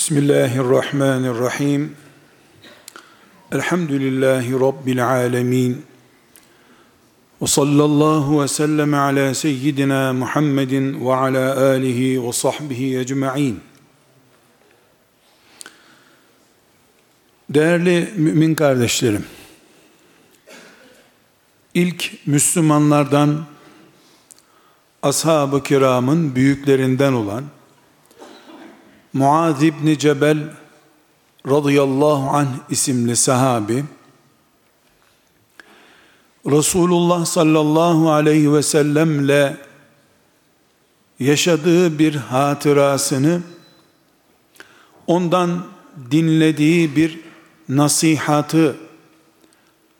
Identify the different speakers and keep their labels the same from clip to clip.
Speaker 1: Bismillahirrahmanirrahim. Elhamdülillahi Rabbil alemin. Ve sallallahu ve sellem ala seyyidina Muhammedin ve ala alihi ve sahbihi ecma'in. Değerli mümin kardeşlerim, ilk Müslümanlardan, ashab-ı kiramın büyüklerinden olan, Muaz İbni Cebel radıyallahu anh isimli sahabi Resulullah sallallahu aleyhi ve sellemle yaşadığı bir hatırasını ondan dinlediği bir nasihatı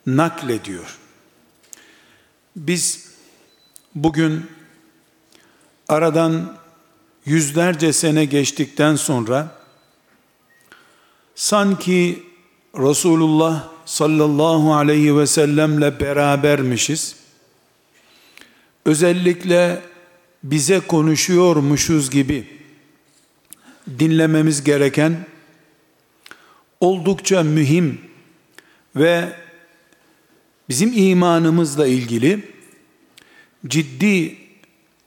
Speaker 1: naklediyor. Biz bugün aradan yüzlerce sene geçtikten sonra sanki Resulullah sallallahu aleyhi ve sellemle berabermişiz. Özellikle bize konuşuyormuşuz gibi dinlememiz gereken oldukça mühim ve bizim imanımızla ilgili ciddi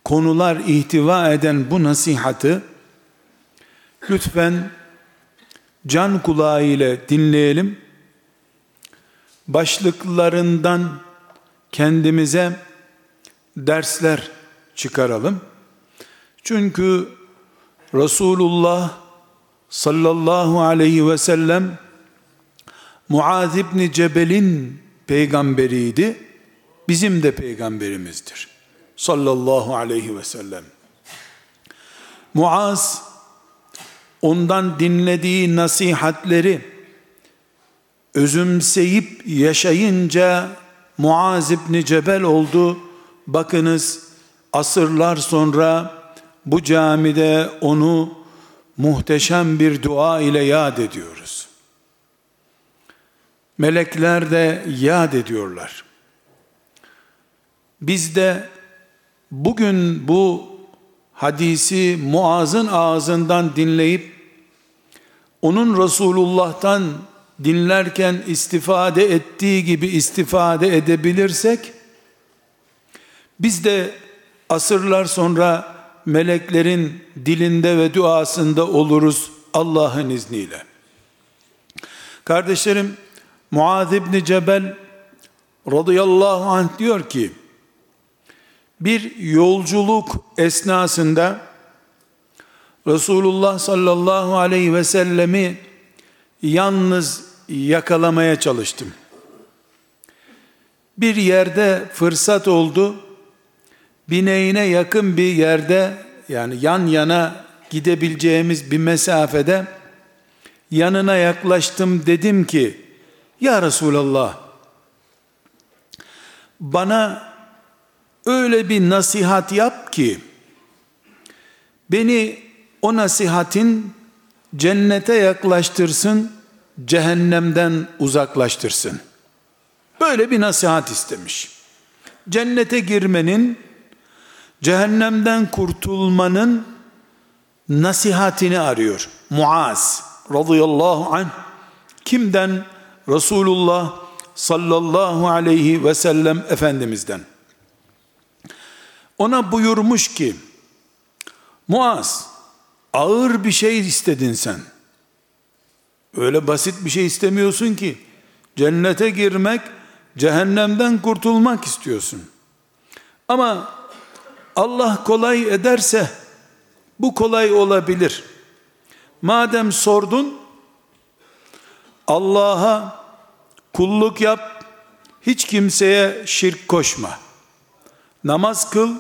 Speaker 1: konular ihtiva eden bu nasihatı lütfen can kulağı ile dinleyelim. Başlıklarından kendimize dersler çıkaralım. Çünkü Resulullah sallallahu aleyhi ve sellem Muaz İbni Cebel'in peygamberiydi. Bizim de peygamberimizdir sallallahu aleyhi ve sellem. Muaz ondan dinlediği nasihatleri özümseyip yaşayınca Muaz İbni Cebel oldu. Bakınız asırlar sonra bu camide onu muhteşem bir dua ile yad ediyoruz. Melekler de yad ediyorlar. Biz de bugün bu hadisi Muaz'ın ağzından dinleyip onun Resulullah'tan dinlerken istifade ettiği gibi istifade edebilirsek biz de asırlar sonra meleklerin dilinde ve duasında oluruz Allah'ın izniyle. Kardeşlerim Muaz İbni Cebel radıyallahu anh diyor ki bir yolculuk esnasında Resulullah sallallahu aleyhi ve sellemi yalnız yakalamaya çalıştım. Bir yerde fırsat oldu. Bineğine yakın bir yerde yani yan yana gidebileceğimiz bir mesafede yanına yaklaştım dedim ki ya Resulallah bana öyle bir nasihat yap ki beni o nasihatin cennete yaklaştırsın, cehennemden uzaklaştırsın. Böyle bir nasihat istemiş. Cennete girmenin, cehennemden kurtulmanın nasihatini arıyor. Muaz radıyallahu anh kimden? Resulullah sallallahu aleyhi ve sellem Efendimiz'den. Ona buyurmuş ki, Muaz, ağır bir şey istedin sen. Öyle basit bir şey istemiyorsun ki, cennete girmek, cehennemden kurtulmak istiyorsun. Ama Allah kolay ederse, bu kolay olabilir. Madem sordun, Allah'a kulluk yap, hiç kimseye şirk koşma. Namaz kıl,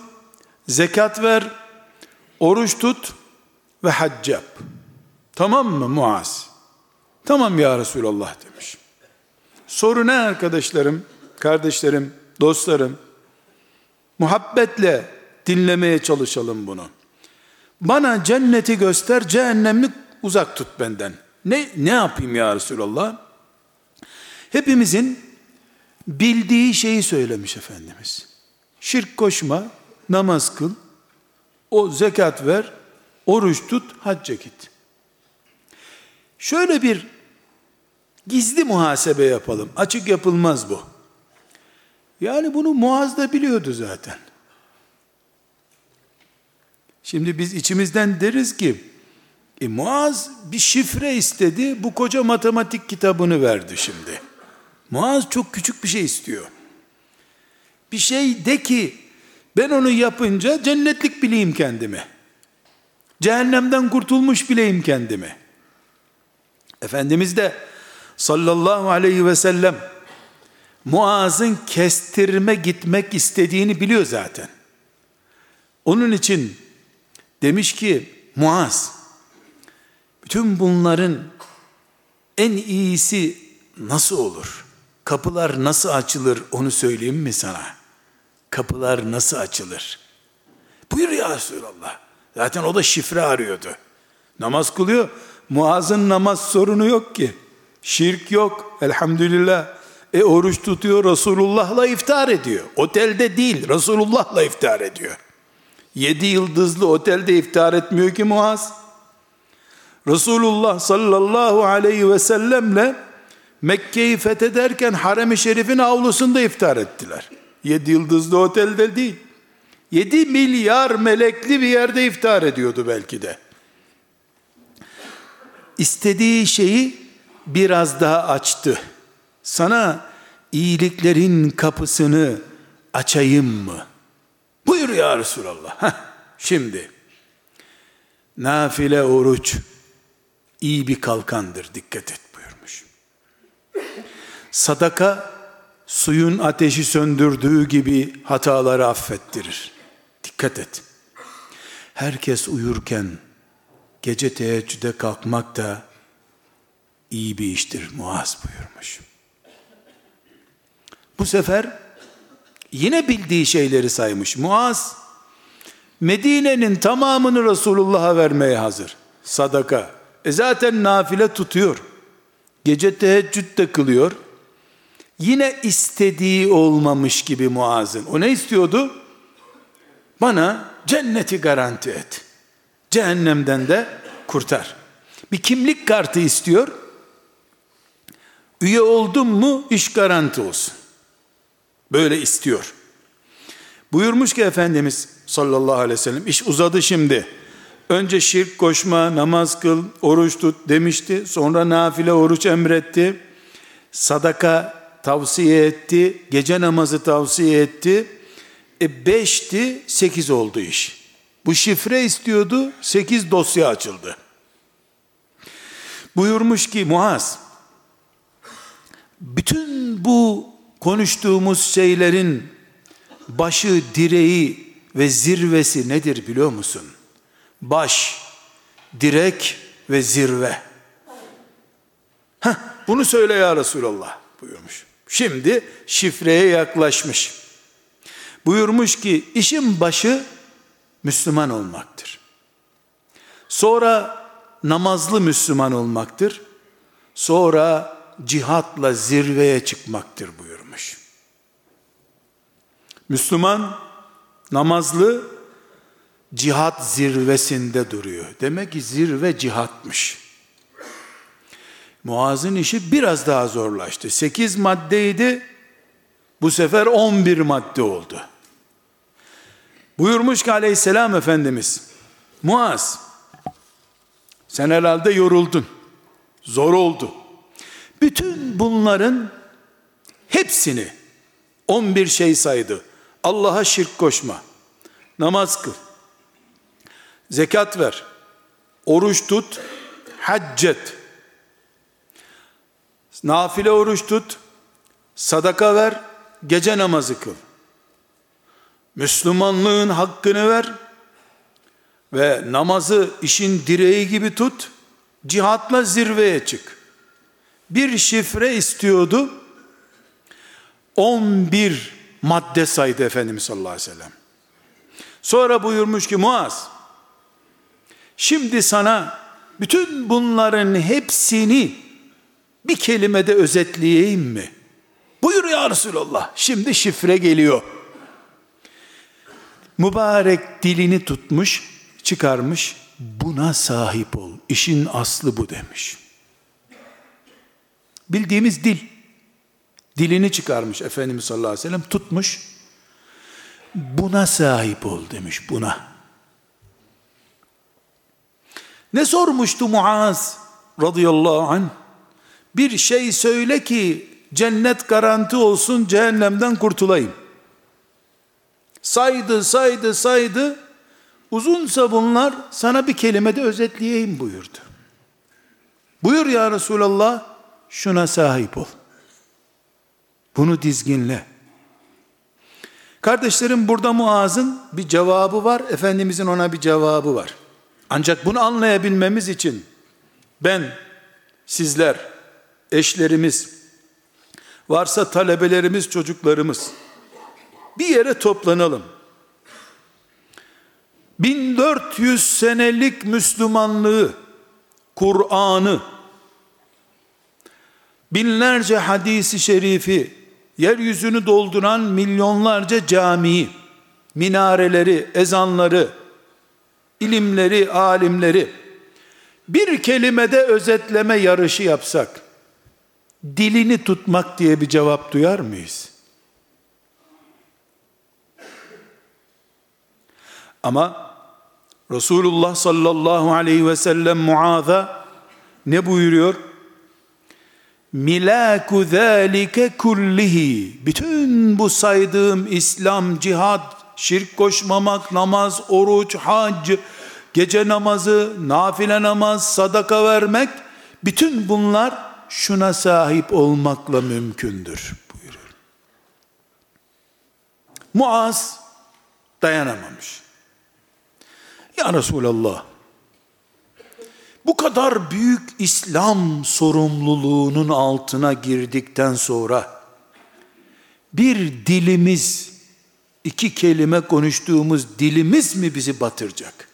Speaker 1: zekat ver, oruç tut ve hac yap. Tamam mı Muaz? Tamam ya Resulallah demiş. Soru ne arkadaşlarım, kardeşlerim, dostlarım? Muhabbetle dinlemeye çalışalım bunu. Bana cenneti göster, cehennemi uzak tut benden. Ne ne yapayım ya Resulallah? Hepimizin bildiği şeyi söylemiş Efendimiz. Şirk koşma, namaz kıl, o zekat ver, oruç tut, hacca git. Şöyle bir gizli muhasebe yapalım. Açık yapılmaz bu. Yani bunu Muaz da biliyordu zaten. Şimdi biz içimizden deriz ki e, Muaz bir şifre istedi. Bu koca matematik kitabını verdi şimdi. Muaz çok küçük bir şey istiyor. Bir şey de ki ben onu yapınca cennetlik bileyim kendimi. Cehennemden kurtulmuş bileyim kendimi. Efendimiz de sallallahu aleyhi ve sellem Muaz'ın kestirme gitmek istediğini biliyor zaten. Onun için demiş ki Muaz bütün bunların en iyisi nasıl olur? Kapılar nasıl açılır onu söyleyeyim mi sana? Kapılar nasıl açılır? Buyur ya Resulallah. Zaten o da şifre arıyordu. Namaz kılıyor. Muaz'ın namaz sorunu yok ki. Şirk yok. Elhamdülillah. E oruç tutuyor. Resulullah'la iftar ediyor. Otelde değil. Resulullah'la iftar ediyor. Yedi yıldızlı otelde iftar etmiyor ki Muaz. Resulullah sallallahu aleyhi ve sellemle Mekke'yi fethederken Harem-i Şerif'in avlusunda iftar ettiler. Yedi yıldızlı otelde değil. Yedi milyar melekli bir yerde iftar ediyordu belki de. İstediği şeyi biraz daha açtı. Sana iyiliklerin kapısını açayım mı? Buyur ya Resulallah. Heh, şimdi nafile oruç iyi bir kalkandır dikkat et buyurmuş. Sadaka suyun ateşi söndürdüğü gibi hataları affettirir. Dikkat et. Herkes uyurken gece teheccüde kalkmak da iyi bir iştir Muaz buyurmuş. Bu sefer yine bildiği şeyleri saymış. Muaz Medine'nin tamamını Resulullah'a vermeye hazır. Sadaka. E zaten nafile tutuyor. Gece teheccüd de kılıyor. Yine istediği olmamış gibi Muaz'ın. O ne istiyordu? Bana cenneti garanti et. Cehennemden de kurtar. Bir kimlik kartı istiyor. Üye oldum mu iş garanti olsun. Böyle istiyor. Buyurmuş ki Efendimiz sallallahu aleyhi ve sellem iş uzadı şimdi. Önce şirk koşma, namaz kıl, oruç tut demişti. Sonra nafile oruç emretti. Sadaka tavsiye etti. Gece namazı tavsiye etti. E beşti, sekiz oldu iş. Bu şifre istiyordu, sekiz dosya açıldı. Buyurmuş ki Muaz, bütün bu konuştuğumuz şeylerin başı, direği ve zirvesi nedir biliyor musun? Baş, direk ve zirve. Heh, bunu söyle ya Resulallah buyurmuş. Şimdi şifreye yaklaşmış. Buyurmuş ki işin başı Müslüman olmaktır. Sonra namazlı Müslüman olmaktır. Sonra cihatla zirveye çıkmaktır buyurmuş. Müslüman namazlı cihat zirvesinde duruyor. Demek ki zirve cihatmış. Muaz'ın işi biraz daha zorlaştı. Sekiz maddeydi, bu sefer on bir madde oldu. Buyurmuş ki aleyhisselam Efendimiz, Muaz, sen herhalde yoruldun, zor oldu. Bütün bunların hepsini 11 şey saydı. Allah'a şirk koşma, namaz kıl, zekat ver, oruç tut, haccet, nafile oruç tut, sadaka ver, gece namazı kıl. Müslümanlığın hakkını ver ve namazı işin direği gibi tut, cihatla zirveye çık. Bir şifre istiyordu, 11 madde saydı Efendimiz sallallahu aleyhi ve sellem. Sonra buyurmuş ki Muaz, şimdi sana bütün bunların hepsini bir kelimede özetleyeyim mi? Buyur ya Resulallah. Şimdi şifre geliyor. Mübarek dilini tutmuş, çıkarmış. Buna sahip ol. İşin aslı bu demiş. Bildiğimiz dil. Dilini çıkarmış Efendimiz sallallahu aleyhi ve sellem tutmuş. Buna sahip ol demiş buna. Ne sormuştu Muaz radıyallahu anh? Bir şey söyle ki cennet garanti olsun cehennemden kurtulayım. Saydı saydı saydı uzunsa bunlar sana bir kelimede özetleyeyim buyurdu. Buyur ya Resulallah şuna sahip ol. Bunu dizginle. Kardeşlerim burada Muaz'ın bir cevabı var. Efendimizin ona bir cevabı var. Ancak bunu anlayabilmemiz için ben, sizler, eşlerimiz, varsa talebelerimiz, çocuklarımız bir yere toplanalım. 1400 senelik Müslümanlığı, Kur'an'ı, binlerce hadisi şerifi, yeryüzünü dolduran milyonlarca camiyi, minareleri, ezanları, ilimleri, alimleri bir kelimede özetleme yarışı yapsak, dilini tutmak diye bir cevap duyar mıyız? Ama Resulullah sallallahu aleyhi ve sellem Muaz'a ne buyuruyor? Milaku zâlike kullihi. Bütün bu saydığım İslam, cihat, şirk koşmamak, namaz, oruç, hac, gece namazı, nafile namaz, sadaka vermek, bütün bunlar şuna sahip olmakla mümkündür buyuruyor. Muaz dayanamamış. Ya Resulallah, bu kadar büyük İslam sorumluluğunun altına girdikten sonra bir dilimiz, iki kelime konuştuğumuz dilimiz mi bizi batıracak?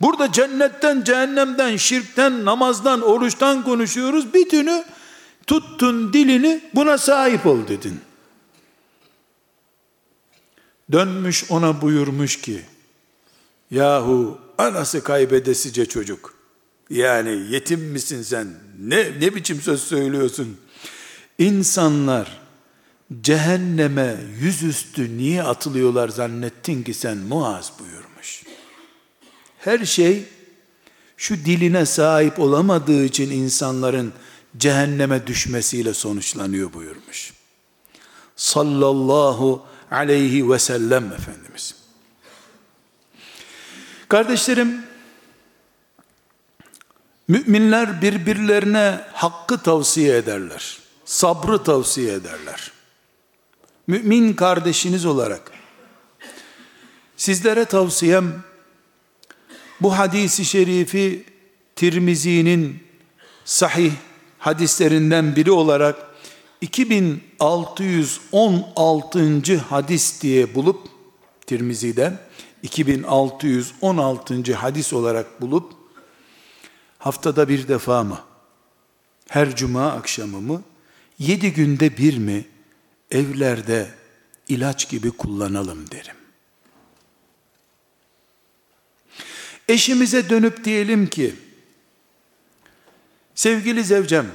Speaker 1: Burada cennetten, cehennemden, şirkten, namazdan, oruçtan konuşuyoruz. Bütünü tuttun dilini buna sahip ol dedin. Dönmüş ona buyurmuş ki, Yahu anası kaybedesice çocuk. Yani yetim misin sen? Ne, ne biçim söz söylüyorsun? İnsanlar cehenneme yüzüstü niye atılıyorlar zannettin ki sen Muaz buyurmuş. Her şey şu diline sahip olamadığı için insanların cehenneme düşmesiyle sonuçlanıyor buyurmuş. Sallallahu aleyhi ve sellem Efendimiz. Kardeşlerim, müminler birbirlerine hakkı tavsiye ederler. Sabrı tavsiye ederler. Mümin kardeşiniz olarak sizlere tavsiyem bu hadisi şerifi Tirmizi'nin sahih hadislerinden biri olarak 2616. hadis diye bulup Tirmizi'den 2616. hadis olarak bulup haftada bir defa mı her cuma akşamı mı yedi günde bir mi evlerde ilaç gibi kullanalım derim. Eşimize dönüp diyelim ki sevgili zevcem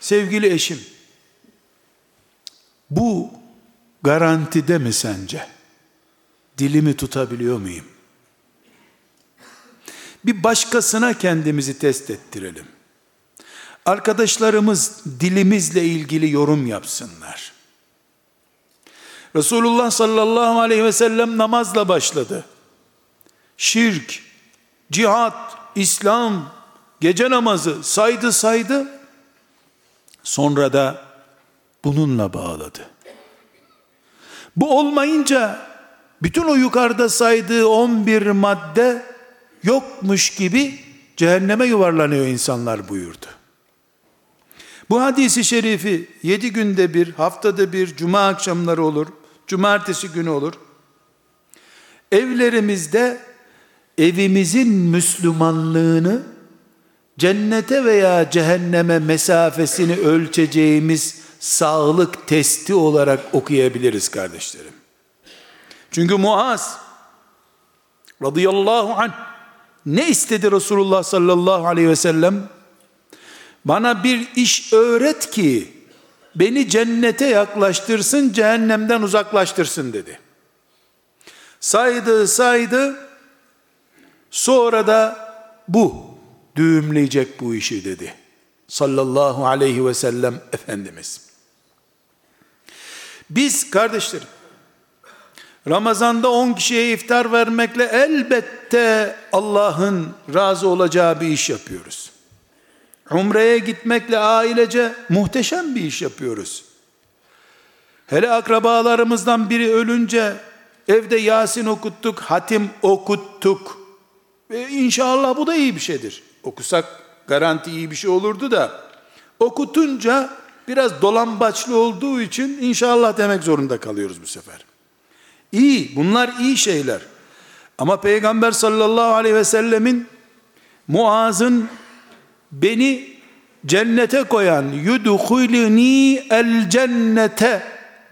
Speaker 1: sevgili eşim bu garantide mi sence? Dilimi tutabiliyor muyum? Bir başkasına kendimizi test ettirelim. Arkadaşlarımız dilimizle ilgili yorum yapsınlar. Resulullah sallallahu aleyhi ve sellem namazla başladı. Şirk, cihat, İslam, gece namazı saydı saydı. Sonra da bununla bağladı. Bu olmayınca bütün o yukarıda saydığı 11 madde yokmuş gibi cehenneme yuvarlanıyor insanlar buyurdu. Bu hadisi şerifi yedi günde bir, haftada bir, cuma akşamları olur, cumartesi günü olur. Evlerimizde evimizin Müslümanlığını cennete veya cehenneme mesafesini ölçeceğimiz sağlık testi olarak okuyabiliriz kardeşlerim. Çünkü Muaz radıyallahu anh ne istedi Resulullah sallallahu aleyhi ve sellem? Bana bir iş öğret ki beni cennete yaklaştırsın, cehennemden uzaklaştırsın dedi. Saydı saydı, sonra da bu düğümleyecek bu işi dedi. Sallallahu aleyhi ve sellem Efendimiz. Biz kardeşlerim, Ramazanda 10 kişiye iftar vermekle elbette Allah'ın razı olacağı bir iş yapıyoruz. Umre'ye gitmekle ailece muhteşem bir iş yapıyoruz. Hele akrabalarımızdan biri ölünce evde Yasin okuttuk, hatim okuttuk. E inşallah bu da iyi bir şeydir. Okusak garanti iyi bir şey olurdu da okutunca biraz dolambaçlı olduğu için inşallah demek zorunda kalıyoruz bu sefer. İyi, bunlar iyi şeyler. Ama Peygamber sallallahu aleyhi ve sellemin Muaz'ın beni cennete koyan yudhulni el cennete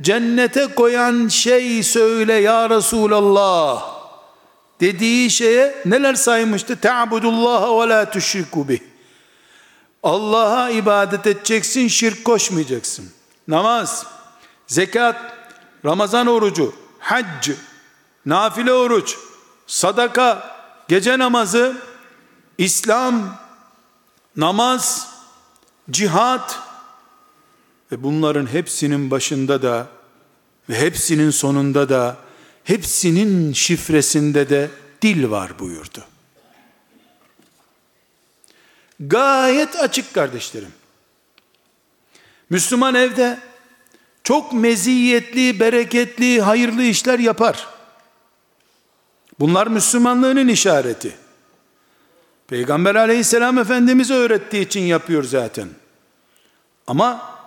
Speaker 1: cennete koyan şey söyle ya Resulallah dediği şeye neler saymıştı? Te'abudullaha ve la tüşriku. Allah'a ibadet edeceksin, şirk koşmayacaksın. Namaz, zekat, Ramazan orucu, hac, nafile oruç, sadaka, gece namazı, İslam, namaz, cihat ve bunların hepsinin başında da ve hepsinin sonunda da hepsinin şifresinde de dil var buyurdu. Gayet açık kardeşlerim. Müslüman evde çok meziyetli, bereketli, hayırlı işler yapar. Bunlar Müslümanlığının işareti. Peygamber aleyhisselam Efendimiz öğrettiği için yapıyor zaten. Ama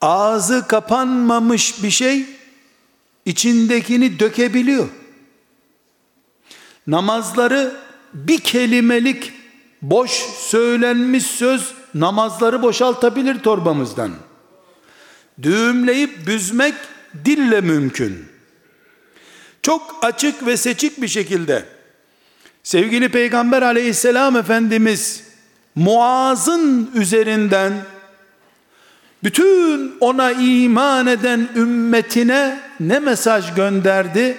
Speaker 1: ağzı kapanmamış bir şey içindekini dökebiliyor. Namazları bir kelimelik boş söylenmiş söz namazları boşaltabilir torbamızdan. Düğümleyip büzmek dille mümkün. Çok açık ve seçik bir şekilde sevgili Peygamber aleyhisselam Efendimiz Muaz'ın üzerinden bütün ona iman eden ümmetine ne mesaj gönderdi?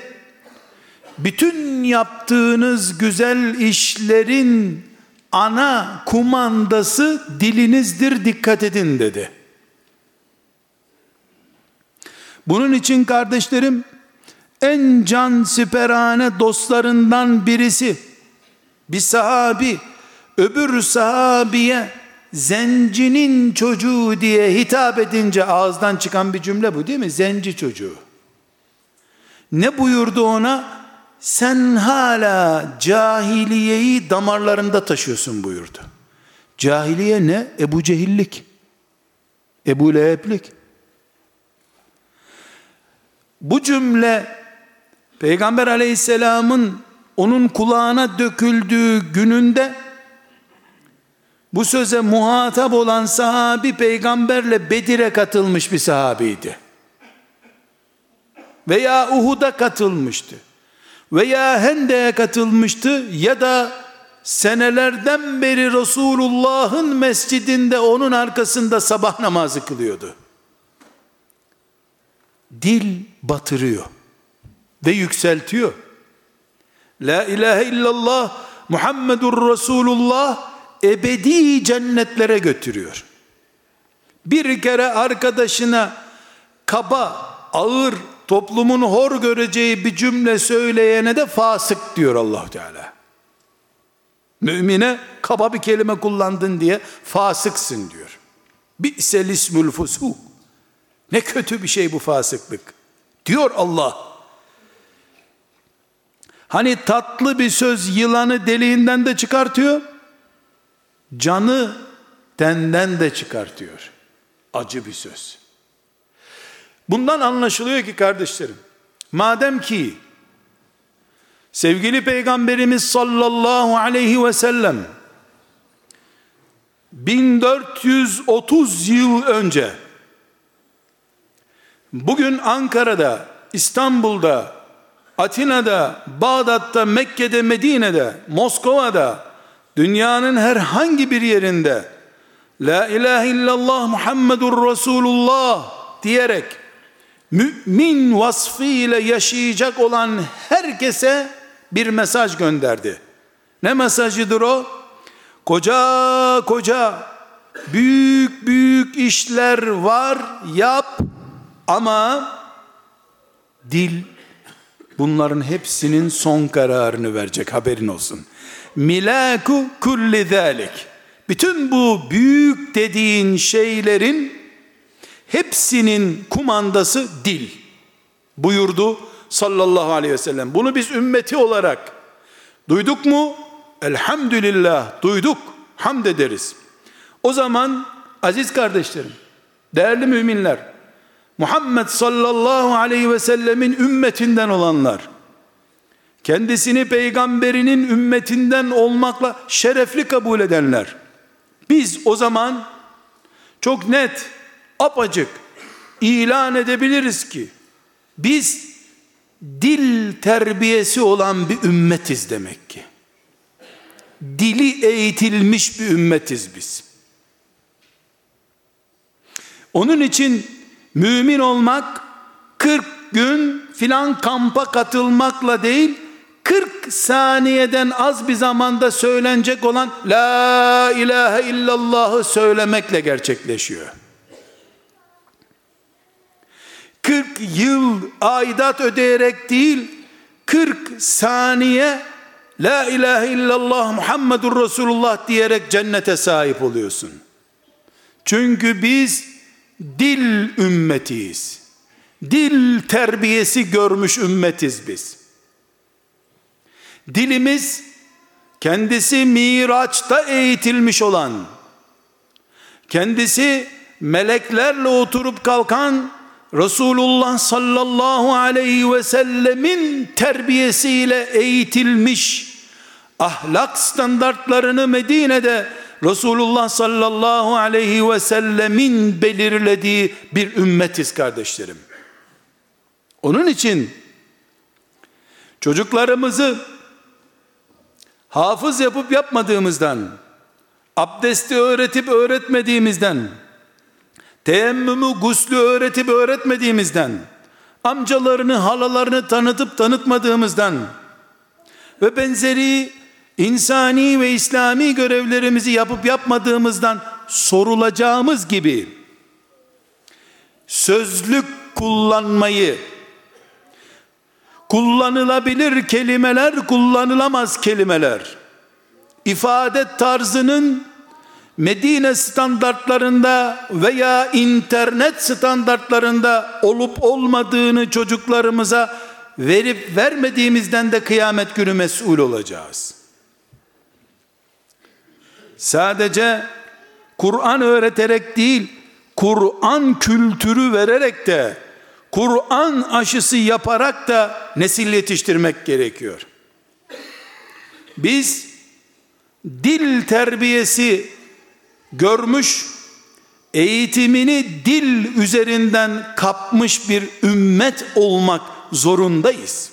Speaker 1: Bütün yaptığınız güzel işlerin ana kumandası dilinizdir dikkat edin dedi. Bunun için kardeşlerim en can siperane dostlarından birisi bir sahabi öbür sahabiye zencinin çocuğu diye hitap edince ağızdan çıkan bir cümle bu değil mi? Zenci çocuğu. Ne buyurdu ona? Sen hala cahiliyeyi damarlarında taşıyorsun buyurdu. Cahiliye ne? Ebu Cehillik. Ebu Leheblik. Bu cümle Peygamber aleyhisselamın onun kulağına döküldüğü gününde bu söze muhatap olan sahabi peygamberle Bedir'e katılmış bir sahabiydi. Veya Uhud'a katılmıştı. Veya Hende'ye katılmıştı ya da senelerden beri Resulullah'ın mescidinde onun arkasında sabah namazı kılıyordu. Dil batırıyor ve yükseltiyor. La ilahe illallah Muhammedur Resulullah ebedi cennetlere götürüyor. Bir kere arkadaşına kaba, ağır, toplumun hor göreceği bir cümle söyleyene de fasık diyor allah Teala. Mümine kaba bir kelime kullandın diye fasıksın diyor. Bi'sel ismül fusuk. Ne kötü bir şey bu fasıklık. Diyor Allah. Hani tatlı bir söz yılanı deliğinden de çıkartıyor canı tenden de çıkartıyor. Acı bir söz. Bundan anlaşılıyor ki kardeşlerim, madem ki sevgili peygamberimiz sallallahu aleyhi ve sellem 1430 yıl önce bugün Ankara'da, İstanbul'da, Atina'da, Bağdat'ta, Mekke'de, Medine'de, Moskova'da, dünyanın herhangi bir yerinde La ilahe illallah Muhammedur Resulullah diyerek mümin vasfıyla yaşayacak olan herkese bir mesaj gönderdi. Ne mesajıdır o? Koca koca büyük büyük işler var yap ama dil bunların hepsinin son kararını verecek haberin olsun. Milaku kulli zalik. Bütün bu büyük dediğin şeylerin hepsinin kumandası dil. Buyurdu sallallahu aleyhi ve sellem. Bunu biz ümmeti olarak duyduk mu? Elhamdülillah duyduk. Hamd ederiz. O zaman aziz kardeşlerim, değerli müminler, Muhammed sallallahu aleyhi ve sellemin ümmetinden olanlar, kendisini peygamberinin ümmetinden olmakla şerefli kabul edenler, biz o zaman çok net, apacık ilan edebiliriz ki, biz dil terbiyesi olan bir ümmetiz demek ki. Dili eğitilmiş bir ümmetiz biz. Onun için mümin olmak 40 gün filan kampa katılmakla değil 40 saniyeden az bir zamanda söylenecek olan La ilahe illallah'ı söylemekle gerçekleşiyor. 40 yıl aidat ödeyerek değil 40 saniye La ilahe illallah Muhammedur Resulullah diyerek cennete sahip oluyorsun. Çünkü biz dil ümmetiyiz. Dil terbiyesi görmüş ümmetiz biz. Dilimiz kendisi miraçta eğitilmiş olan, kendisi meleklerle oturup kalkan Resulullah sallallahu aleyhi ve sellemin terbiyesiyle eğitilmiş ahlak standartlarını Medine'de Resulullah sallallahu aleyhi ve sellemin belirlediği bir ümmetiz kardeşlerim. Onun için çocuklarımızı hafız yapıp yapmadığımızdan, abdesti öğretip öğretmediğimizden, teyemmümü guslü öğretip öğretmediğimizden, amcalarını halalarını tanıtıp tanıtmadığımızdan ve benzeri insani ve İslami görevlerimizi yapıp yapmadığımızdan sorulacağımız gibi sözlük kullanmayı kullanılabilir kelimeler kullanılamaz kelimeler ifade tarzının Medine standartlarında veya internet standartlarında olup olmadığını çocuklarımıza verip vermediğimizden de kıyamet günü mesul olacağız. Sadece Kur'an öğreterek değil, Kur'an kültürü vererek de, Kur'an aşısı yaparak da nesil yetiştirmek gerekiyor. Biz dil terbiyesi görmüş, eğitimini dil üzerinden kapmış bir ümmet olmak zorundayız.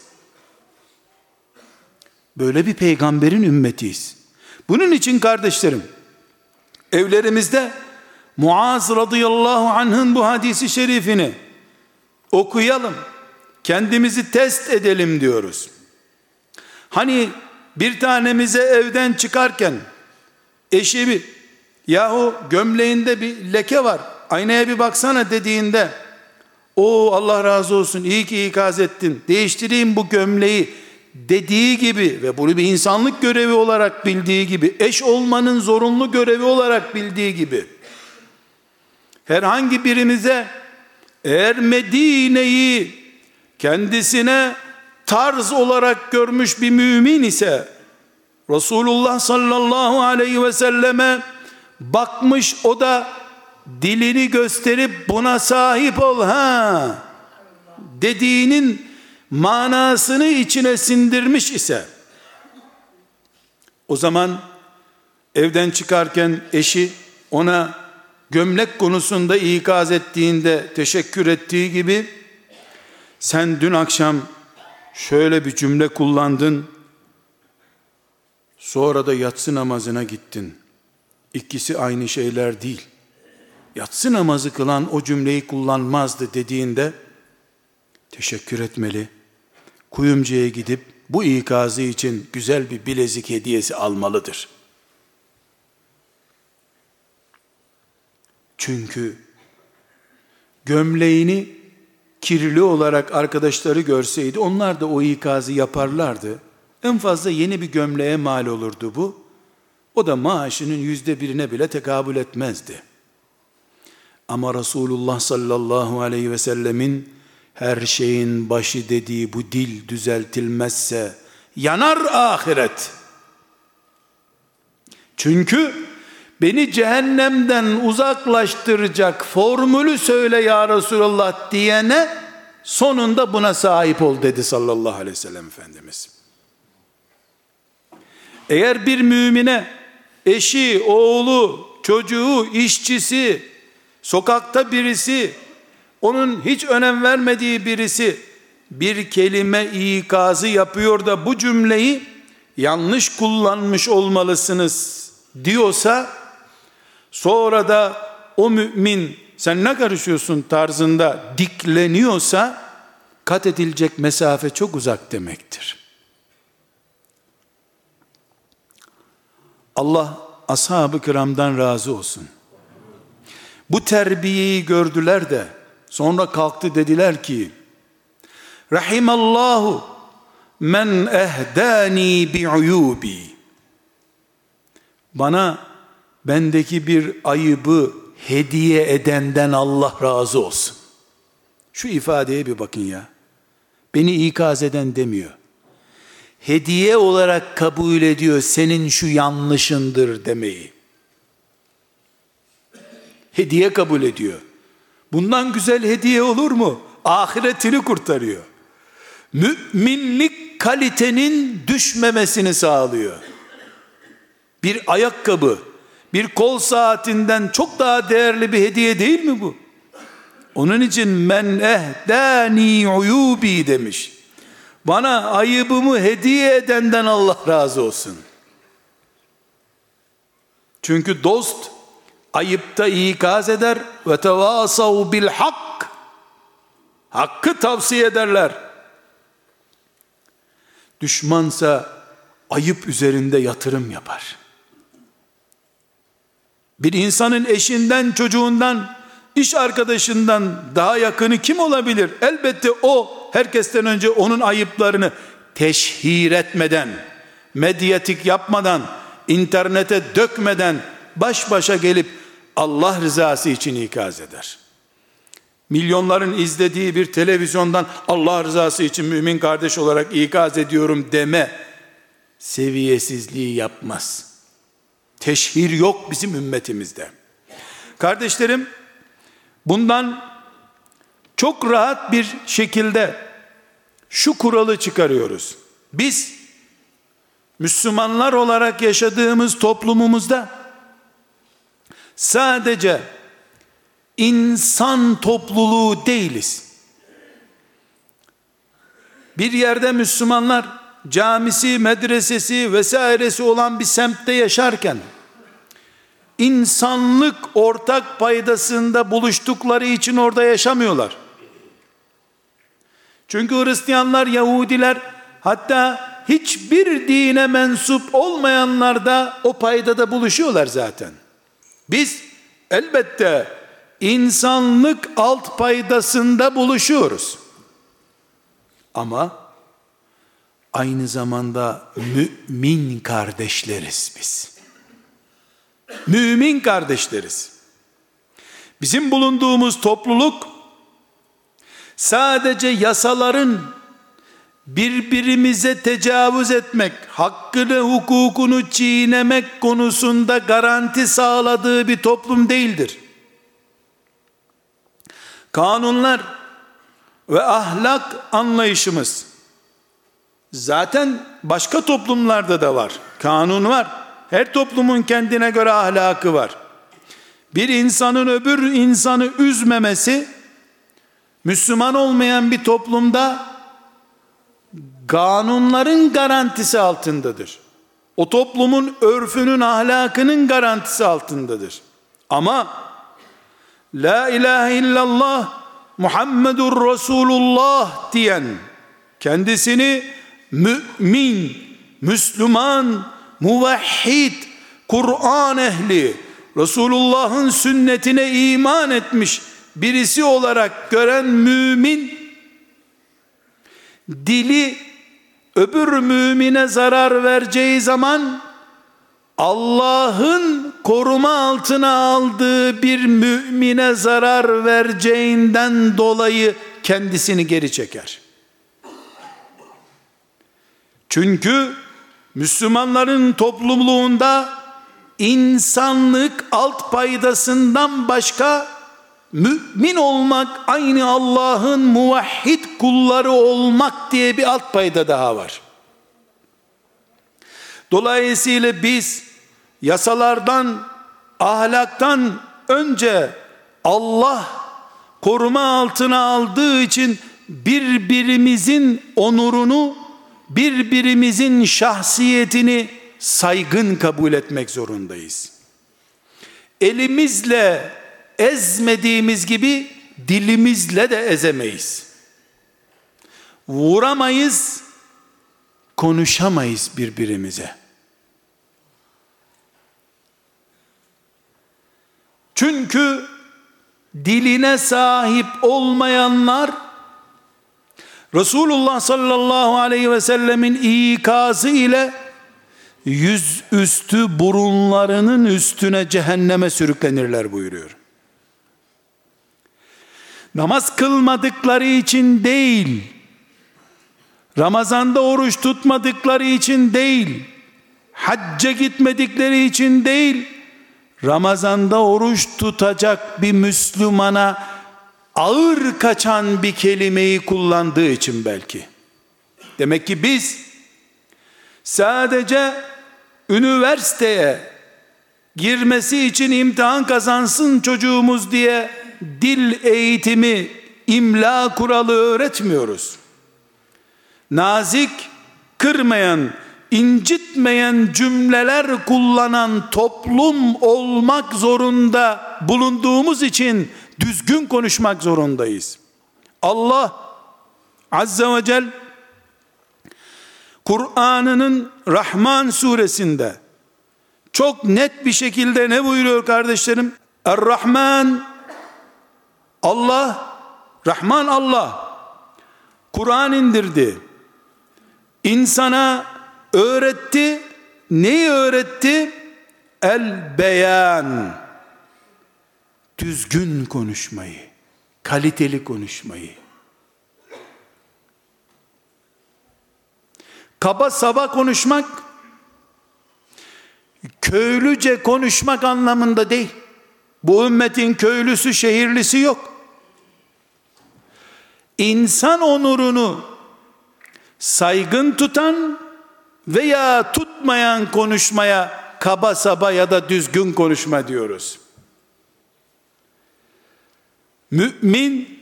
Speaker 1: Böyle bir peygamberin ümmetiyiz. Bunun için kardeşlerim, evlerimizde Muaz radıyallahu anh'ın bu hadisi şerifini okuyalım, kendimizi test edelim diyoruz. Hani bir tanemize evden çıkarken eşi bir yahu gömleğinde bir leke var aynaya bir baksana dediğinde o Allah razı olsun iyi ki ikaz ettin değiştireyim bu gömleği dediği gibi ve bunu bir insanlık görevi olarak bildiği gibi eş olmanın zorunlu görevi olarak bildiği gibi herhangi birimize eğer Medine'yi kendisine tarz olarak görmüş bir mümin ise Resulullah sallallahu aleyhi ve selleme bakmış o da dilini gösterip buna sahip ol ha! dediğinin manasını içine sindirmiş ise o zaman evden çıkarken eşi ona gömlek konusunda ikaz ettiğinde teşekkür ettiği gibi sen dün akşam şöyle bir cümle kullandın, sonra da yatsı namazına gittin. İkisi aynı şeyler değil. Yatsı namazı kılan o cümleyi kullanmazdı dediğinde, teşekkür etmeli. Kuyumcuya gidip bu ikazı için güzel bir bilezik hediyesi almalıdır. Çünkü gömleğini kirli olarak arkadaşları görseydi onlar da o ikazı yaparlardı. En fazla yeni bir gömleğe mal olurdu bu. O da maaşının yüzde birine bile tekabül etmezdi. Ama Resulullah sallallahu aleyhi ve sellemin her şeyin başı dediği bu dil düzeltilmezse yanar ahiret. Çünkü beni cehennemden uzaklaştıracak formülü söyle ya Resulallah diyene sonunda buna sahip ol dedi sallallahu aleyhi ve sellem Efendimiz. Eğer bir mümine eşi, oğlu, çocuğu, işçisi, sokakta birisi, onun hiç önem vermediği birisi bir kelime ikazı yapıyor da bu cümleyi yanlış kullanmış olmalısınız diyorsa sonra da o mümin sen ne karışıyorsun tarzında dikleniyorsa kat edilecek mesafe çok uzak demektir. Allah ashab-ı kiramdan razı olsun. Bu terbiyeyi gördüler de sonra kalktı dediler ki Rahimallahu men ehdani bi uyubi Bana bendeki bir ayıbı hediye edenden Allah razı olsun. Şu ifadeye bir bakın ya. Beni ikaz eden demiyor. Hediye olarak kabul ediyor senin şu yanlışındır demeyi. Hediye kabul ediyor. Bundan güzel hediye olur mu? Ahiretini kurtarıyor. Müminlik kalitenin düşmemesini sağlıyor. Bir ayakkabı, bir kol saatinden çok daha değerli bir hediye değil mi bu? Onun için men ehdani uyubi demiş. Bana ayıbımı hediye edenden Allah razı olsun. Çünkü dost ayıpta ikaz eder ve tevasav bil hak. Hakkı tavsiye ederler. Düşmansa ayıp üzerinde yatırım yapar. Bir insanın eşinden, çocuğundan, iş arkadaşından daha yakını kim olabilir? Elbette o herkesten önce onun ayıplarını teşhir etmeden, medyatik yapmadan, internete dökmeden baş başa gelip Allah rızası için ikaz eder. Milyonların izlediği bir televizyondan Allah rızası için mümin kardeş olarak ikaz ediyorum deme seviyesizliği yapmaz. Teşhir yok bizim ümmetimizde. Kardeşlerim bundan çok rahat bir şekilde şu kuralı çıkarıyoruz. Biz Müslümanlar olarak yaşadığımız toplumumuzda sadece insan topluluğu değiliz. Bir yerde Müslümanlar camisi, medresesi vesairesi olan bir semtte yaşarken insanlık ortak paydasında buluştukları için orada yaşamıyorlar. Çünkü Hristiyanlar, Yahudiler hatta hiçbir dine mensup olmayanlar da o paydada buluşuyorlar zaten. Biz elbette insanlık alt paydasında buluşuyoruz. Ama aynı zamanda mümin kardeşleriz biz. Mümin kardeşleriz. Bizim bulunduğumuz topluluk sadece yasaların birbirimize tecavüz etmek, hakkını, hukukunu çiğnemek konusunda garanti sağladığı bir toplum değildir. Kanunlar ve ahlak anlayışımız zaten başka toplumlarda da var. Kanun var. Her toplumun kendine göre ahlakı var. Bir insanın öbür insanı üzmemesi Müslüman olmayan bir toplumda kanunların garantisi altındadır. O toplumun örfünün, ahlakının garantisi altındadır. Ama La ilahe illallah Muhammedur Resulullah diyen kendisini mümin, Müslüman, muvahhid, Kur'an ehli, Resulullah'ın sünnetine iman etmiş birisi olarak gören mümin dili öbür mümine zarar vereceği zaman Allah'ın koruma altına aldığı bir mümine zarar vereceğinden dolayı kendisini geri çeker. Çünkü Müslümanların topluluğunda insanlık alt paydasından başka mümin olmak aynı Allah'ın muvahhid kulları olmak diye bir alt payda daha var. Dolayısıyla biz yasalardan, ahlaktan önce Allah koruma altına aldığı için birbirimizin onurunu, birbirimizin şahsiyetini saygın kabul etmek zorundayız. Elimizle ezmediğimiz gibi dilimizle de ezemeyiz. Vuramayız, konuşamayız birbirimize. Çünkü diline sahip olmayanlar Resulullah sallallahu aleyhi ve sellemin ikazı ile yüz üstü burunlarının üstüne cehenneme sürüklenirler buyuruyor. Namaz kılmadıkları için değil, Ramazanda oruç tutmadıkları için değil, hacca gitmedikleri için değil, Ramazanda oruç tutacak bir Müslümana ağır kaçan bir kelimeyi kullandığı için belki. Demek ki biz sadece üniversiteye girmesi için imtihan kazansın çocuğumuz diye dil eğitimi, imla kuralı öğretmiyoruz. Nazik, kırmayan, incitmeyen cümleler kullanan toplum olmak zorunda bulunduğumuz için düzgün konuşmak zorundayız. Allah Azze ve Celle Kur'an'ının Rahman suresinde çok net bir şekilde ne buyuruyor kardeşlerim? Er-Rahman Allah Rahman Allah Kur'an indirdi. İnsana öğretti. Neyi öğretti? El beyan. Düzgün konuşmayı, kaliteli konuşmayı. Kaba saba konuşmak köylüce konuşmak anlamında değil. Bu ümmetin köylüsü, şehirlisi yok. İnsan onurunu saygın tutan veya tutmayan konuşmaya kaba saba ya da düzgün konuşma diyoruz. Mümin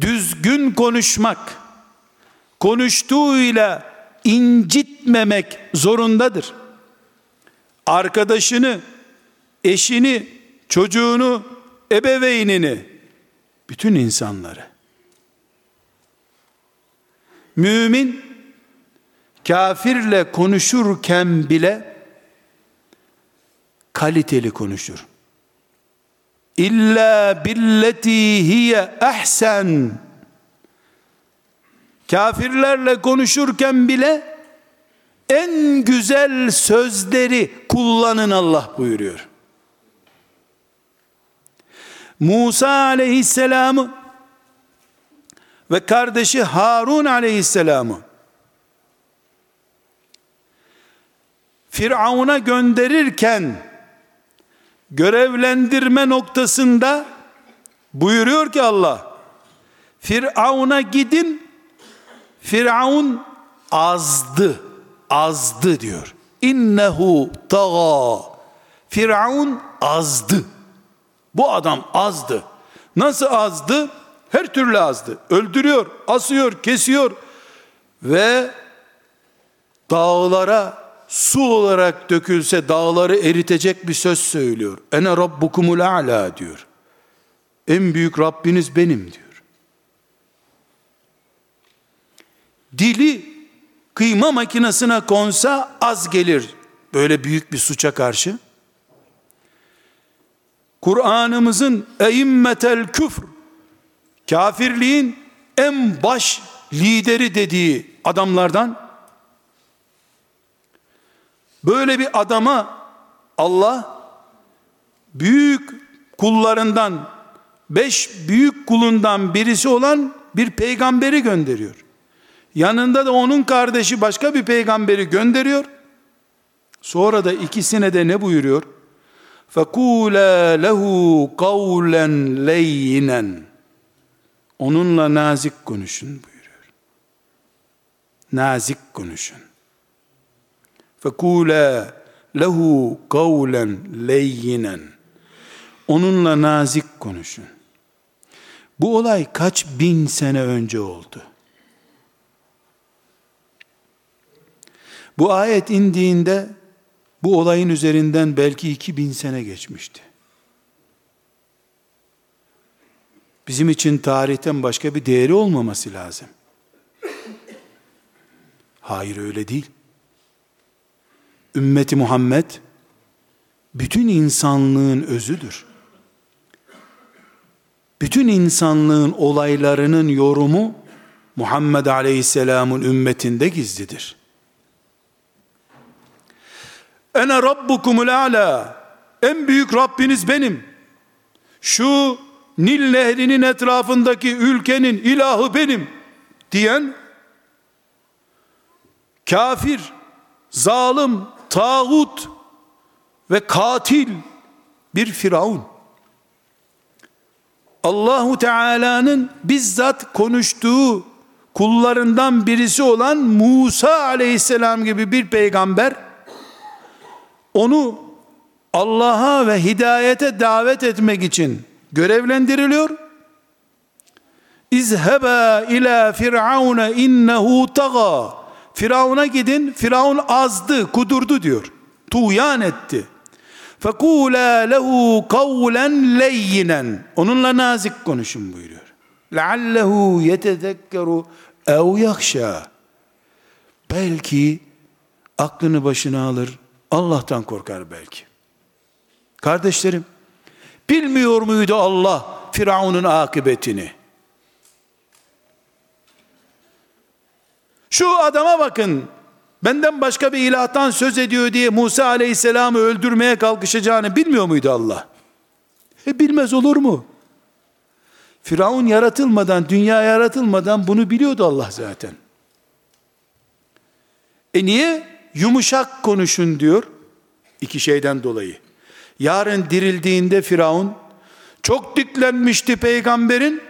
Speaker 1: düzgün konuşmak, konuştuğuyla incitmemek zorundadır. Arkadaşını, eşini, çocuğunu, ebeveynini, bütün insanları. Mümin kafirle konuşurken bile kaliteli konuşur. İlla billeti hiye ehsen. Kafirlerle konuşurken bile en güzel sözleri kullanın Allah buyuruyor. Musa aleyhisselamı ve kardeşi Harun aleyhisselamı Firavun'a gönderirken görevlendirme noktasında buyuruyor ki Allah Firavun'a gidin Firavun azdı azdı diyor. İnnehu taga Firavun azdı. Bu adam azdı. Nasıl azdı? Her türlü azdı. Öldürüyor asıyor kesiyor ve dağlara su olarak dökülse dağları eritecek bir söz söylüyor. Ene rabbukumul a'la diyor. En büyük Rabbiniz benim diyor. Dili kıyma makinesine konsa az gelir böyle büyük bir suça karşı. Kur'an'ımızın eimmetel küfr kafirliğin en baş lideri dediği adamlardan böyle bir adama Allah büyük kullarından beş büyük kulundan birisi olan bir peygamberi gönderiyor. Yanında da onun kardeşi başka bir peygamberi gönderiyor. Sonra da ikisine de ne buyuruyor? فَقُولَا لَهُ قَوْلًا لَيِّنًا Onunla nazik konuşun buyuruyor. Nazik konuşun. Fekule lehu kavlen leyyinen. Onunla nazik konuşun. Bu olay kaç bin sene önce oldu. Bu ayet indiğinde bu olayın üzerinden belki 2000 sene geçmişti. Bizim için tarihten başka bir değeri olmaması lazım. Hayır öyle değil. Ümmeti Muhammed bütün insanlığın özüdür. Bütün insanlığın olaylarının yorumu Muhammed Aleyhisselam'ın ümmetinde gizlidir. Ene rabbukumul ala. En büyük Rabbiniz benim. Şu Nil nehrinin etrafındaki ülkenin ilahı benim diyen kafir, zalim, tağut ve katil bir firavun. Allahu Teala'nın bizzat konuştuğu kullarından birisi olan Musa aleyhisselam gibi bir peygamber onu Allah'a ve hidayete davet etmek için görevlendiriliyor. İzheba ila firavuna innehu taga. Firavuna gidin. Firavun azdı, kudurdu diyor. Tuğyan etti. Fekula lehu kavlen leyyinen. Onunla nazik konuşun buyuruyor. Leallehu yetezekkeru ev yakşa. Belki aklını başına alır, Allah'tan korkar belki. Kardeşlerim, bilmiyor muydu Allah Firavun'un akıbetini? Şu adama bakın, benden başka bir ilahtan söz ediyor diye Musa aleyhisselamı öldürmeye kalkışacağını bilmiyor muydu Allah? E bilmez olur mu? Firavun yaratılmadan, dünya yaratılmadan bunu biliyordu Allah zaten. E niye? Yumuşak konuşun diyor. İki şeyden dolayı. Yarın dirildiğinde Firavun çok diklenmişti peygamberin.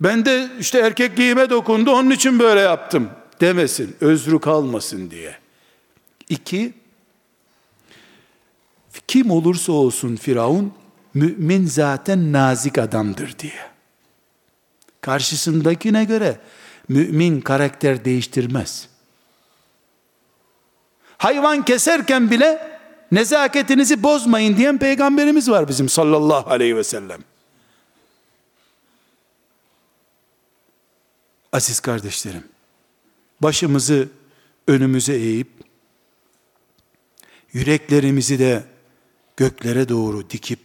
Speaker 1: Ben de işte erkekliğime dokundu onun için böyle yaptım demesin. Özrü kalmasın diye. İki, kim olursa olsun Firavun mümin zaten nazik adamdır diye. Karşısındakine göre mümin karakter değiştirmez. Hayvan keserken bile nezaketinizi bozmayın diyen peygamberimiz var bizim sallallahu aleyhi ve sellem. Aziz kardeşlerim, başımızı önümüze eğip, yüreklerimizi de göklere doğru dikip,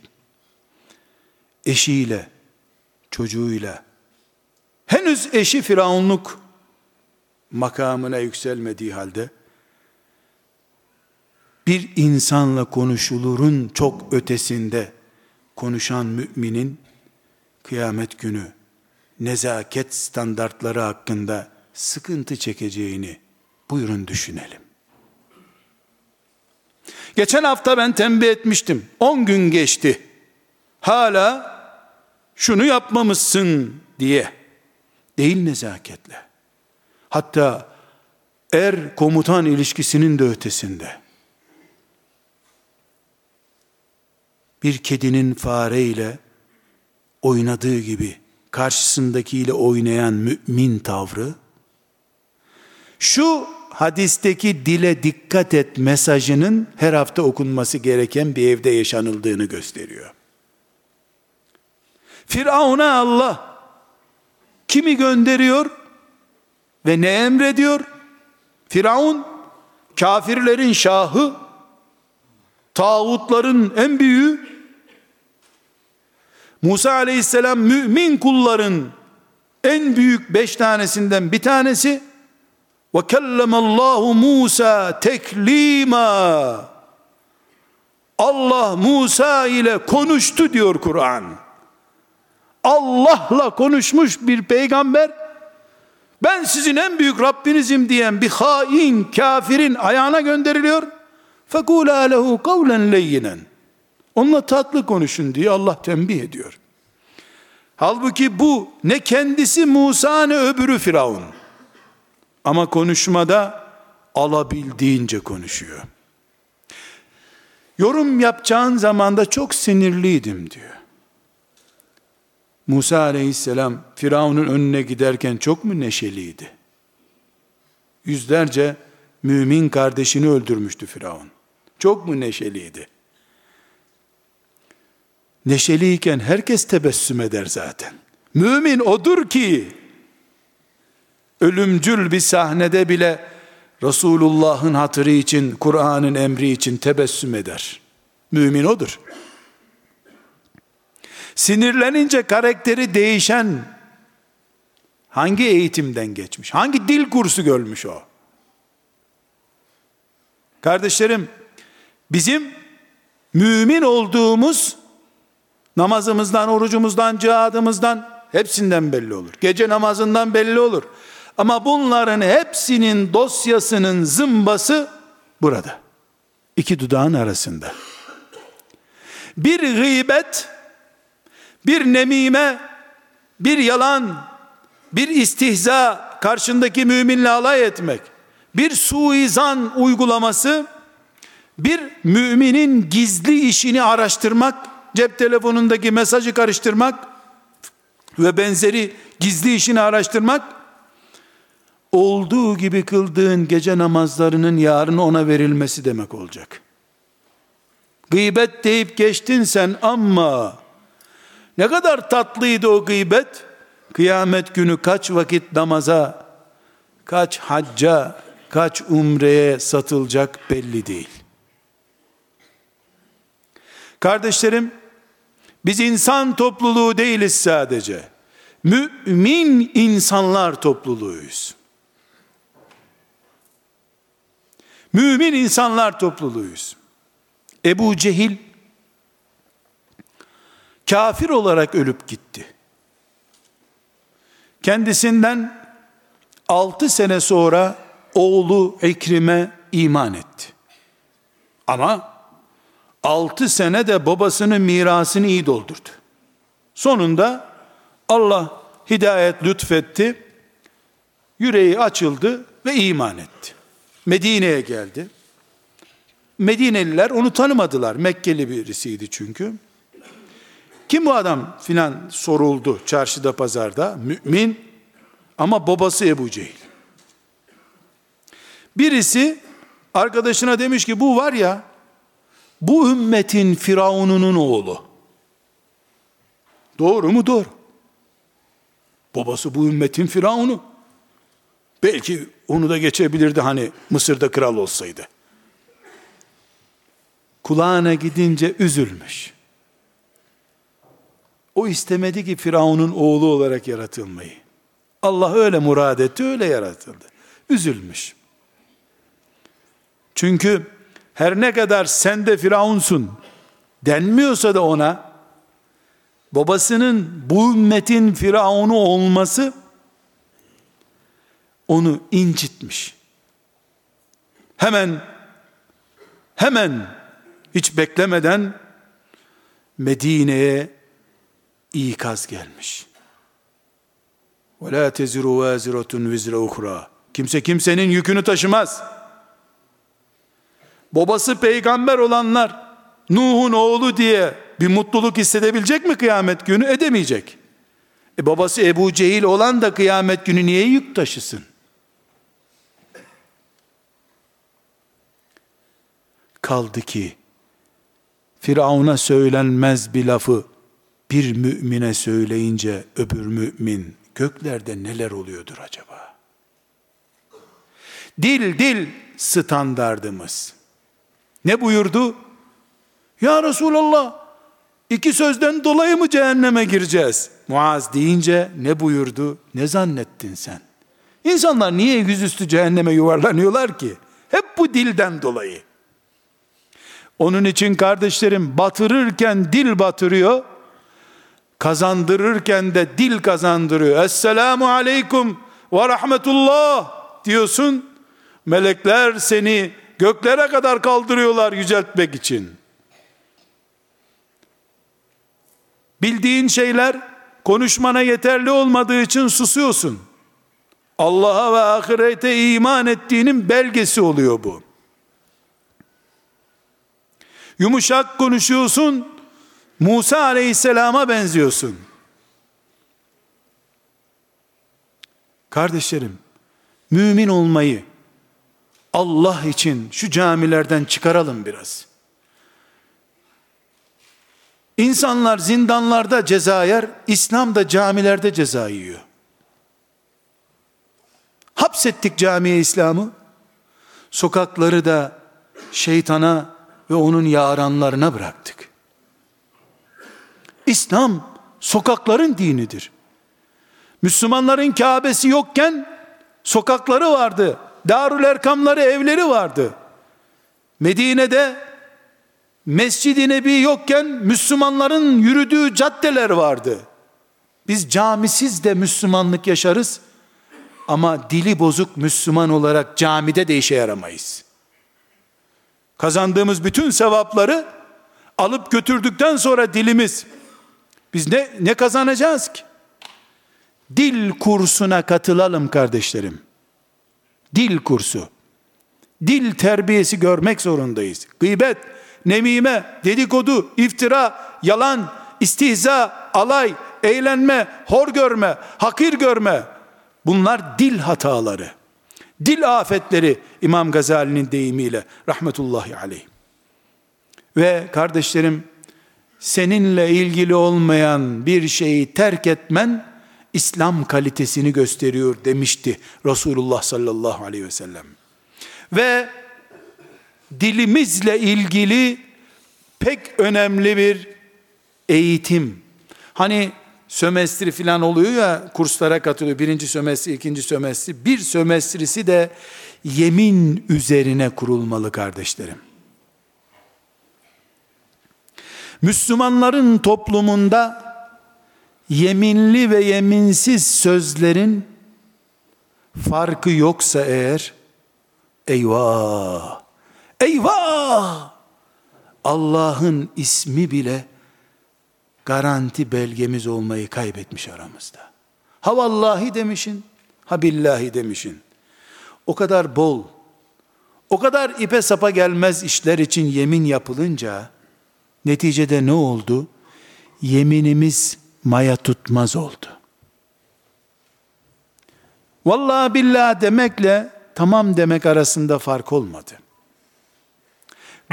Speaker 1: eşiyle, çocuğuyla, henüz eşi firavunluk makamına yükselmediği halde, bir insanla konuşulurun çok ötesinde konuşan müminin kıyamet günü nezaket standartları hakkında sıkıntı çekeceğini buyurun düşünelim. Geçen hafta ben tembih etmiştim. 10 gün geçti. Hala şunu yapmamışsın diye. Değil nezaketle. Hatta er komutan ilişkisinin de ötesinde. bir kedinin fareyle oynadığı gibi karşısındakiyle oynayan mümin tavrı Şu hadisteki dile dikkat et mesajının her hafta okunması gereken bir evde yaşanıldığını gösteriyor. Firavun'a Allah kimi gönderiyor ve ne emrediyor? Firavun kafirlerin şahı, tağutların en büyüğü, Musa aleyhisselam mümin kulların en büyük beş tanesinden bir tanesi ve kellemallahu Musa teklima. Allah Musa ile konuştu diyor Kur'an. Allah'la konuşmuş bir peygamber ben sizin en büyük Rabbinizim diyen bir hain kafirin ayağına gönderiliyor. Fekula lehu kavlen leyyinen. Onunla tatlı konuşun diye Allah tembih ediyor. Halbuki bu ne kendisi Musa ne öbürü Firavun. Ama konuşmada alabildiğince konuşuyor. Yorum yapacağın zamanda çok sinirliydim diyor. Musa aleyhisselam Firavun'un önüne giderken çok mu neşeliydi? Yüzlerce mümin kardeşini öldürmüştü Firavun. Çok mu neşeliydi? Neşeliyken herkes tebessüm eder zaten. Mümin odur ki ölümcül bir sahnede bile Resulullah'ın hatırı için, Kur'an'ın emri için tebessüm eder. Mümin odur. Sinirlenince karakteri değişen hangi eğitimden geçmiş? Hangi dil kursu görmüş o? Kardeşlerim, bizim mümin olduğumuz namazımızdan, orucumuzdan, cihadımızdan hepsinden belli olur. Gece namazından belli olur. Ama bunların hepsinin dosyasının zımbası burada. İki dudağın arasında. Bir gıybet, bir nemime, bir yalan, bir istihza, karşındaki müminle alay etmek, bir suizan uygulaması, bir müminin gizli işini araştırmak, cep telefonundaki mesajı karıştırmak ve benzeri gizli işini araştırmak, olduğu gibi kıldığın gece namazlarının yarın ona verilmesi demek olacak. Gıybet deyip geçtin sen ama ne kadar tatlıydı o gıybet? Kıyamet günü kaç vakit namaza, kaç hacca, kaç umreye satılacak belli değil. Kardeşlerim, biz insan topluluğu değiliz sadece. Mümin insanlar topluluğuyuz. Mümin insanlar topluluğuyuz. Ebu Cehil kafir olarak ölüp gitti. Kendisinden altı sene sonra oğlu Ekrime iman etti. Ama altı sene de babasının mirasını iyi doldurdu. Sonunda Allah hidayet lütfetti. Yüreği açıldı ve iman etti. Medine'ye geldi. Medineliler onu tanımadılar. Mekkeli birisiydi çünkü. Kim bu adam filan soruldu çarşıda pazarda. Mümin ama babası Ebu Cehil. Birisi arkadaşına demiş ki bu var ya bu ümmetin firavununun oğlu. Doğru mu? Doğru. Babası bu ümmetin firavunu. Belki onu da geçebilirdi hani Mısır'da kral olsaydı. Kulağına gidince üzülmüş. O istemedi ki Firavun'un oğlu olarak yaratılmayı. Allah öyle murad etti, öyle yaratıldı. Üzülmüş. Çünkü her ne kadar sen de Firavunsun denmiyorsa da ona babasının bu ümmetin Firavunu olması onu incitmiş. Hemen hemen hiç beklemeden Medine'ye ikaz gelmiş. Ve la teziru vaziratun vizre uhra. Kimse kimsenin yükünü taşımaz. Babası peygamber olanlar Nuh'un oğlu diye bir mutluluk hissedebilecek mi kıyamet günü? Edemeyecek. E babası Ebu Cehil olan da kıyamet günü niye yük taşısın? Kaldı ki Firavun'a söylenmez bir lafı bir mümine söyleyince öbür mümin göklerde neler oluyordur acaba? Dil dil standardımız. Ne buyurdu? Ya Resulallah iki sözden dolayı mı cehenneme gireceğiz? Muaz deyince ne buyurdu? Ne zannettin sen? İnsanlar niye yüzüstü cehenneme yuvarlanıyorlar ki? Hep bu dilden dolayı. Onun için kardeşlerim batırırken dil batırıyor, kazandırırken de dil kazandırıyor. Esselamu aleyküm ve rahmetullah diyorsun. Melekler seni göklere kadar kaldırıyorlar yüceltmek için. Bildiğin şeyler konuşmana yeterli olmadığı için susuyorsun. Allah'a ve ahirete iman ettiğinin belgesi oluyor bu. Yumuşak konuşuyorsun, Musa aleyhisselama benziyorsun. Kardeşlerim, mümin olmayı Allah için şu camilerden çıkaralım biraz. İnsanlar zindanlarda ceza yer, İslam da camilerde ceza yiyor. Hapsettik camiye İslam'ı. Sokakları da şeytana ve onun yaranlarına bıraktık. İslam sokakların dinidir. Müslümanların Kabe'si yokken sokakları vardı. Darül Erkamları, evleri vardı. Medine'de Mescid-i Nebi yokken Müslümanların yürüdüğü caddeler vardı. Biz camisiz de Müslümanlık yaşarız. Ama dili bozuk Müslüman olarak camide de işe yaramayız. Kazandığımız bütün sevapları alıp götürdükten sonra dilimiz biz ne ne kazanacağız ki? Dil kursuna katılalım kardeşlerim. Dil kursu. Dil terbiyesi görmek zorundayız. Gıybet, nemime, dedikodu, iftira, yalan, istihza, alay, eğlenme, hor görme, hakir görme. Bunlar dil hataları. Dil afetleri İmam Gazali'nin deyimiyle rahmetullahi aleyh. Ve kardeşlerim seninle ilgili olmayan bir şeyi terk etmen İslam kalitesini gösteriyor demişti Resulullah sallallahu aleyhi ve sellem. Ve dilimizle ilgili pek önemli bir eğitim. Hani sömestri falan oluyor ya kurslara katılıyor. Birinci sömestri, ikinci sömestri. Bir sömestrisi de yemin üzerine kurulmalı kardeşlerim. Müslümanların toplumunda yeminli ve yeminsiz sözlerin farkı yoksa eğer eyvah eyvah Allah'ın ismi bile garanti belgemiz olmayı kaybetmiş aramızda. Ha vallahi demişin, ha billahi demişin. O kadar bol, o kadar ipe sapa gelmez işler için yemin yapılınca neticede ne oldu? Yeminimiz maya tutmaz oldu. Vallahi billahi demekle tamam demek arasında fark olmadı.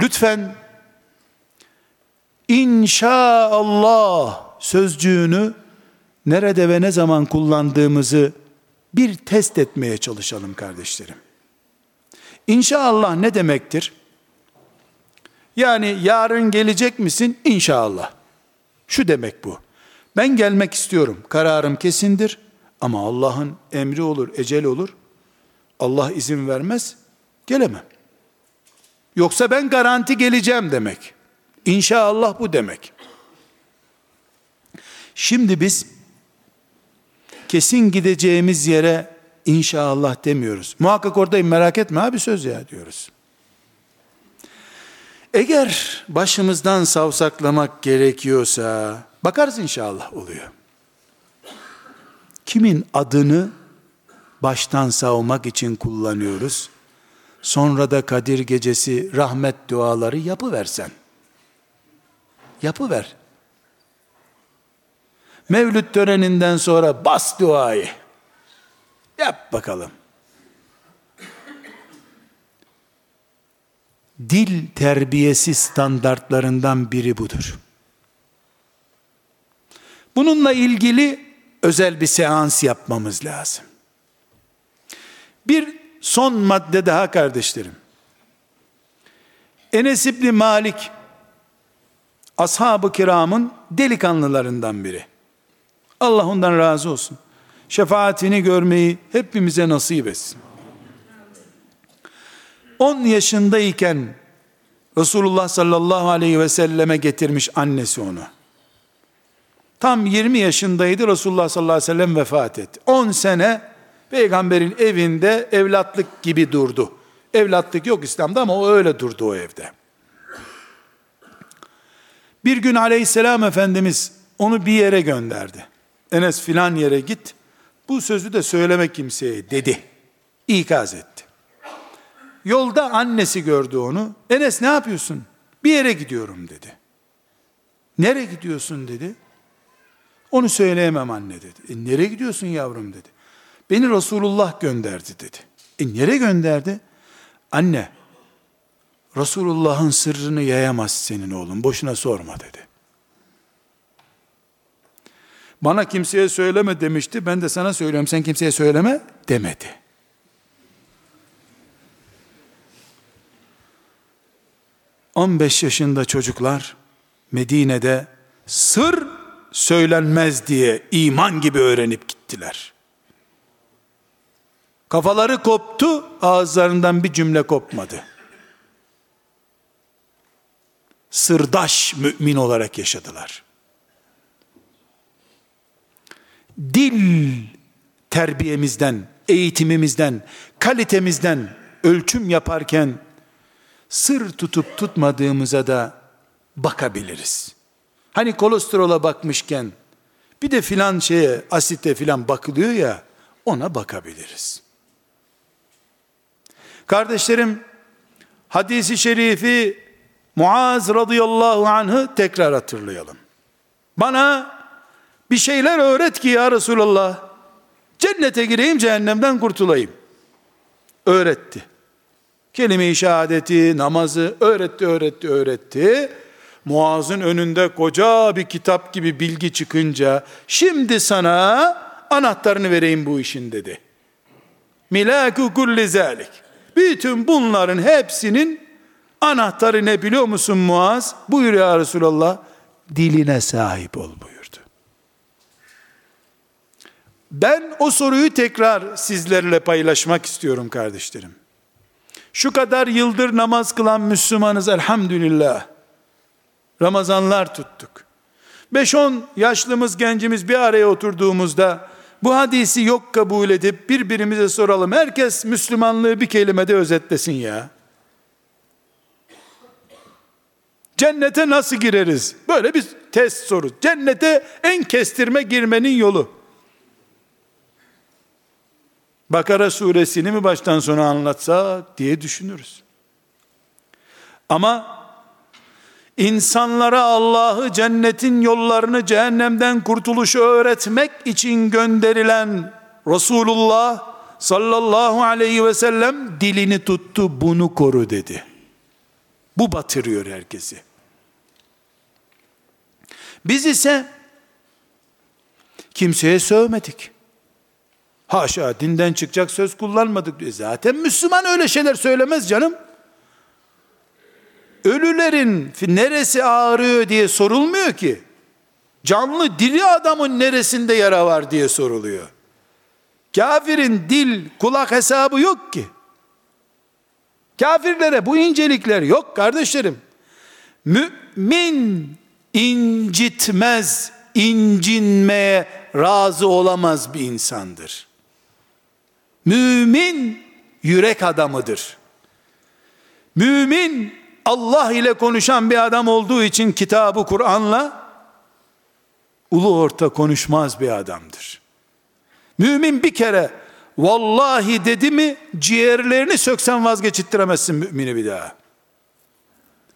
Speaker 1: Lütfen İnşaallah sözcüğünü nerede ve ne zaman kullandığımızı bir test etmeye çalışalım kardeşlerim. İnşallah ne demektir? Yani yarın gelecek misin? İnşallah. Şu demek bu. Ben gelmek istiyorum. Kararım kesindir. Ama Allah'ın emri olur, ecel olur. Allah izin vermez. Gelemem. Yoksa ben garanti geleceğim demek. İnşallah bu demek. Şimdi biz kesin gideceğimiz yere inşallah demiyoruz. Muhakkak oradayım merak etme abi söz ya diyoruz. Eğer başımızdan savsaklamak gerekiyorsa bakarız inşallah oluyor. Kimin adını baştan savmak için kullanıyoruz? Sonra da Kadir gecesi rahmet duaları yapıversen. Yapıver. Mevlüt töreninden sonra bas duayı. Yap bakalım. dil terbiyesi standartlarından biri budur. Bununla ilgili özel bir seans yapmamız lazım. Bir son madde daha kardeşlerim. Enes İbni Malik ashab-ı kiramın delikanlılarından biri. Allah ondan razı olsun. Şefaatini görmeyi hepimize nasip etsin. 10 yaşındayken Resulullah sallallahu aleyhi ve selleme getirmiş annesi onu. Tam 20 yaşındaydı Resulullah sallallahu aleyhi ve sellem vefat etti. 10 sene peygamberin evinde evlatlık gibi durdu. Evlatlık yok İslam'da ama o öyle durdu o evde. Bir gün aleyhisselam efendimiz onu bir yere gönderdi. Enes filan yere git. Bu sözü de söyleme kimseye dedi. İkaz etti. Yolda annesi gördü onu. Enes ne yapıyorsun? Bir yere gidiyorum dedi. Nereye gidiyorsun dedi. Onu söyleyemem anne dedi. E, nereye gidiyorsun yavrum dedi. Beni Resulullah gönderdi dedi. E nereye gönderdi? Anne, Resulullah'ın sırrını yayamaz senin oğlum. Boşuna sorma dedi. Bana kimseye söyleme demişti. Ben de sana söylüyorum. Sen kimseye söyleme demedi. On beş yaşında çocuklar Medine'de sır söylenmez diye iman gibi öğrenip gittiler. Kafaları koptu, ağızlarından bir cümle kopmadı. Sırdaş mümin olarak yaşadılar. Dil terbiyemizden, eğitimimizden, kalitemizden ölçüm yaparken sır tutup tutmadığımıza da bakabiliriz. Hani kolesterola bakmışken bir de filan şeye asite filan bakılıyor ya ona bakabiliriz. Kardeşlerim hadisi şerifi Muaz radıyallahu anh'ı tekrar hatırlayalım. Bana bir şeyler öğret ki ya Resulallah cennete gireyim cehennemden kurtulayım. Öğretti. Kelime-i şehadeti, namazı öğretti, öğretti, öğretti. Muaz'ın önünde koca bir kitap gibi bilgi çıkınca şimdi sana anahtarını vereyim bu işin dedi. Milaku kulli zalik. Bütün bunların hepsinin anahtarı ne biliyor musun Muaz? Buyur ya Resulallah. Diline sahip ol buyurdu. Ben o soruyu tekrar sizlerle paylaşmak istiyorum kardeşlerim. Şu kadar yıldır namaz kılan Müslümanız elhamdülillah. Ramazanlar tuttuk. 5-10 yaşlımız gencimiz bir araya oturduğumuzda bu hadisi yok kabul edip birbirimize soralım. Herkes Müslümanlığı bir kelimede özetlesin ya. Cennete nasıl gireriz? Böyle bir test soru. Cennete en kestirme girmenin yolu. Bakara suresini mi baştan sona anlatsa diye düşünürüz. Ama insanlara Allah'ı cennetin yollarını cehennemden kurtuluşu öğretmek için gönderilen Resulullah sallallahu aleyhi ve sellem dilini tuttu bunu koru dedi. Bu batırıyor herkesi. Biz ise kimseye sövmedik. Haşa dinden çıkacak söz kullanmadık diyor. Zaten Müslüman öyle şeyler söylemez canım. Ölülerin neresi ağrıyor diye sorulmuyor ki. Canlı diri adamın neresinde yara var diye soruluyor. Kafirin dil kulak hesabı yok ki. Kafirlere bu incelikler yok kardeşlerim. Mümin incitmez, incinmeye razı olamaz bir insandır. Mümin yürek adamıdır. Mümin Allah ile konuşan bir adam olduğu için kitabı Kur'an'la ulu orta konuşmaz bir adamdır. Mümin bir kere vallahi dedi mi ciğerlerini söksen vazgeçittiremezsin mümini bir daha.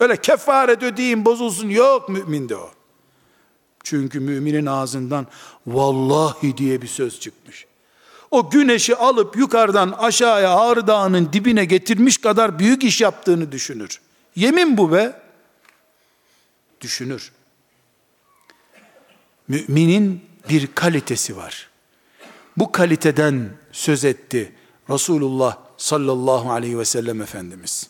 Speaker 1: Öyle kefaret ödeyeyim bozulsun yok müminde o. Çünkü müminin ağzından vallahi diye bir söz çıkmış. O güneşi alıp yukarıdan aşağıya Ağrı Dağı'nın dibine getirmiş kadar büyük iş yaptığını düşünür. Yemin bu be. Düşünür. Müminin bir kalitesi var. Bu kaliteden söz etti Resulullah sallallahu aleyhi ve sellem Efendimiz.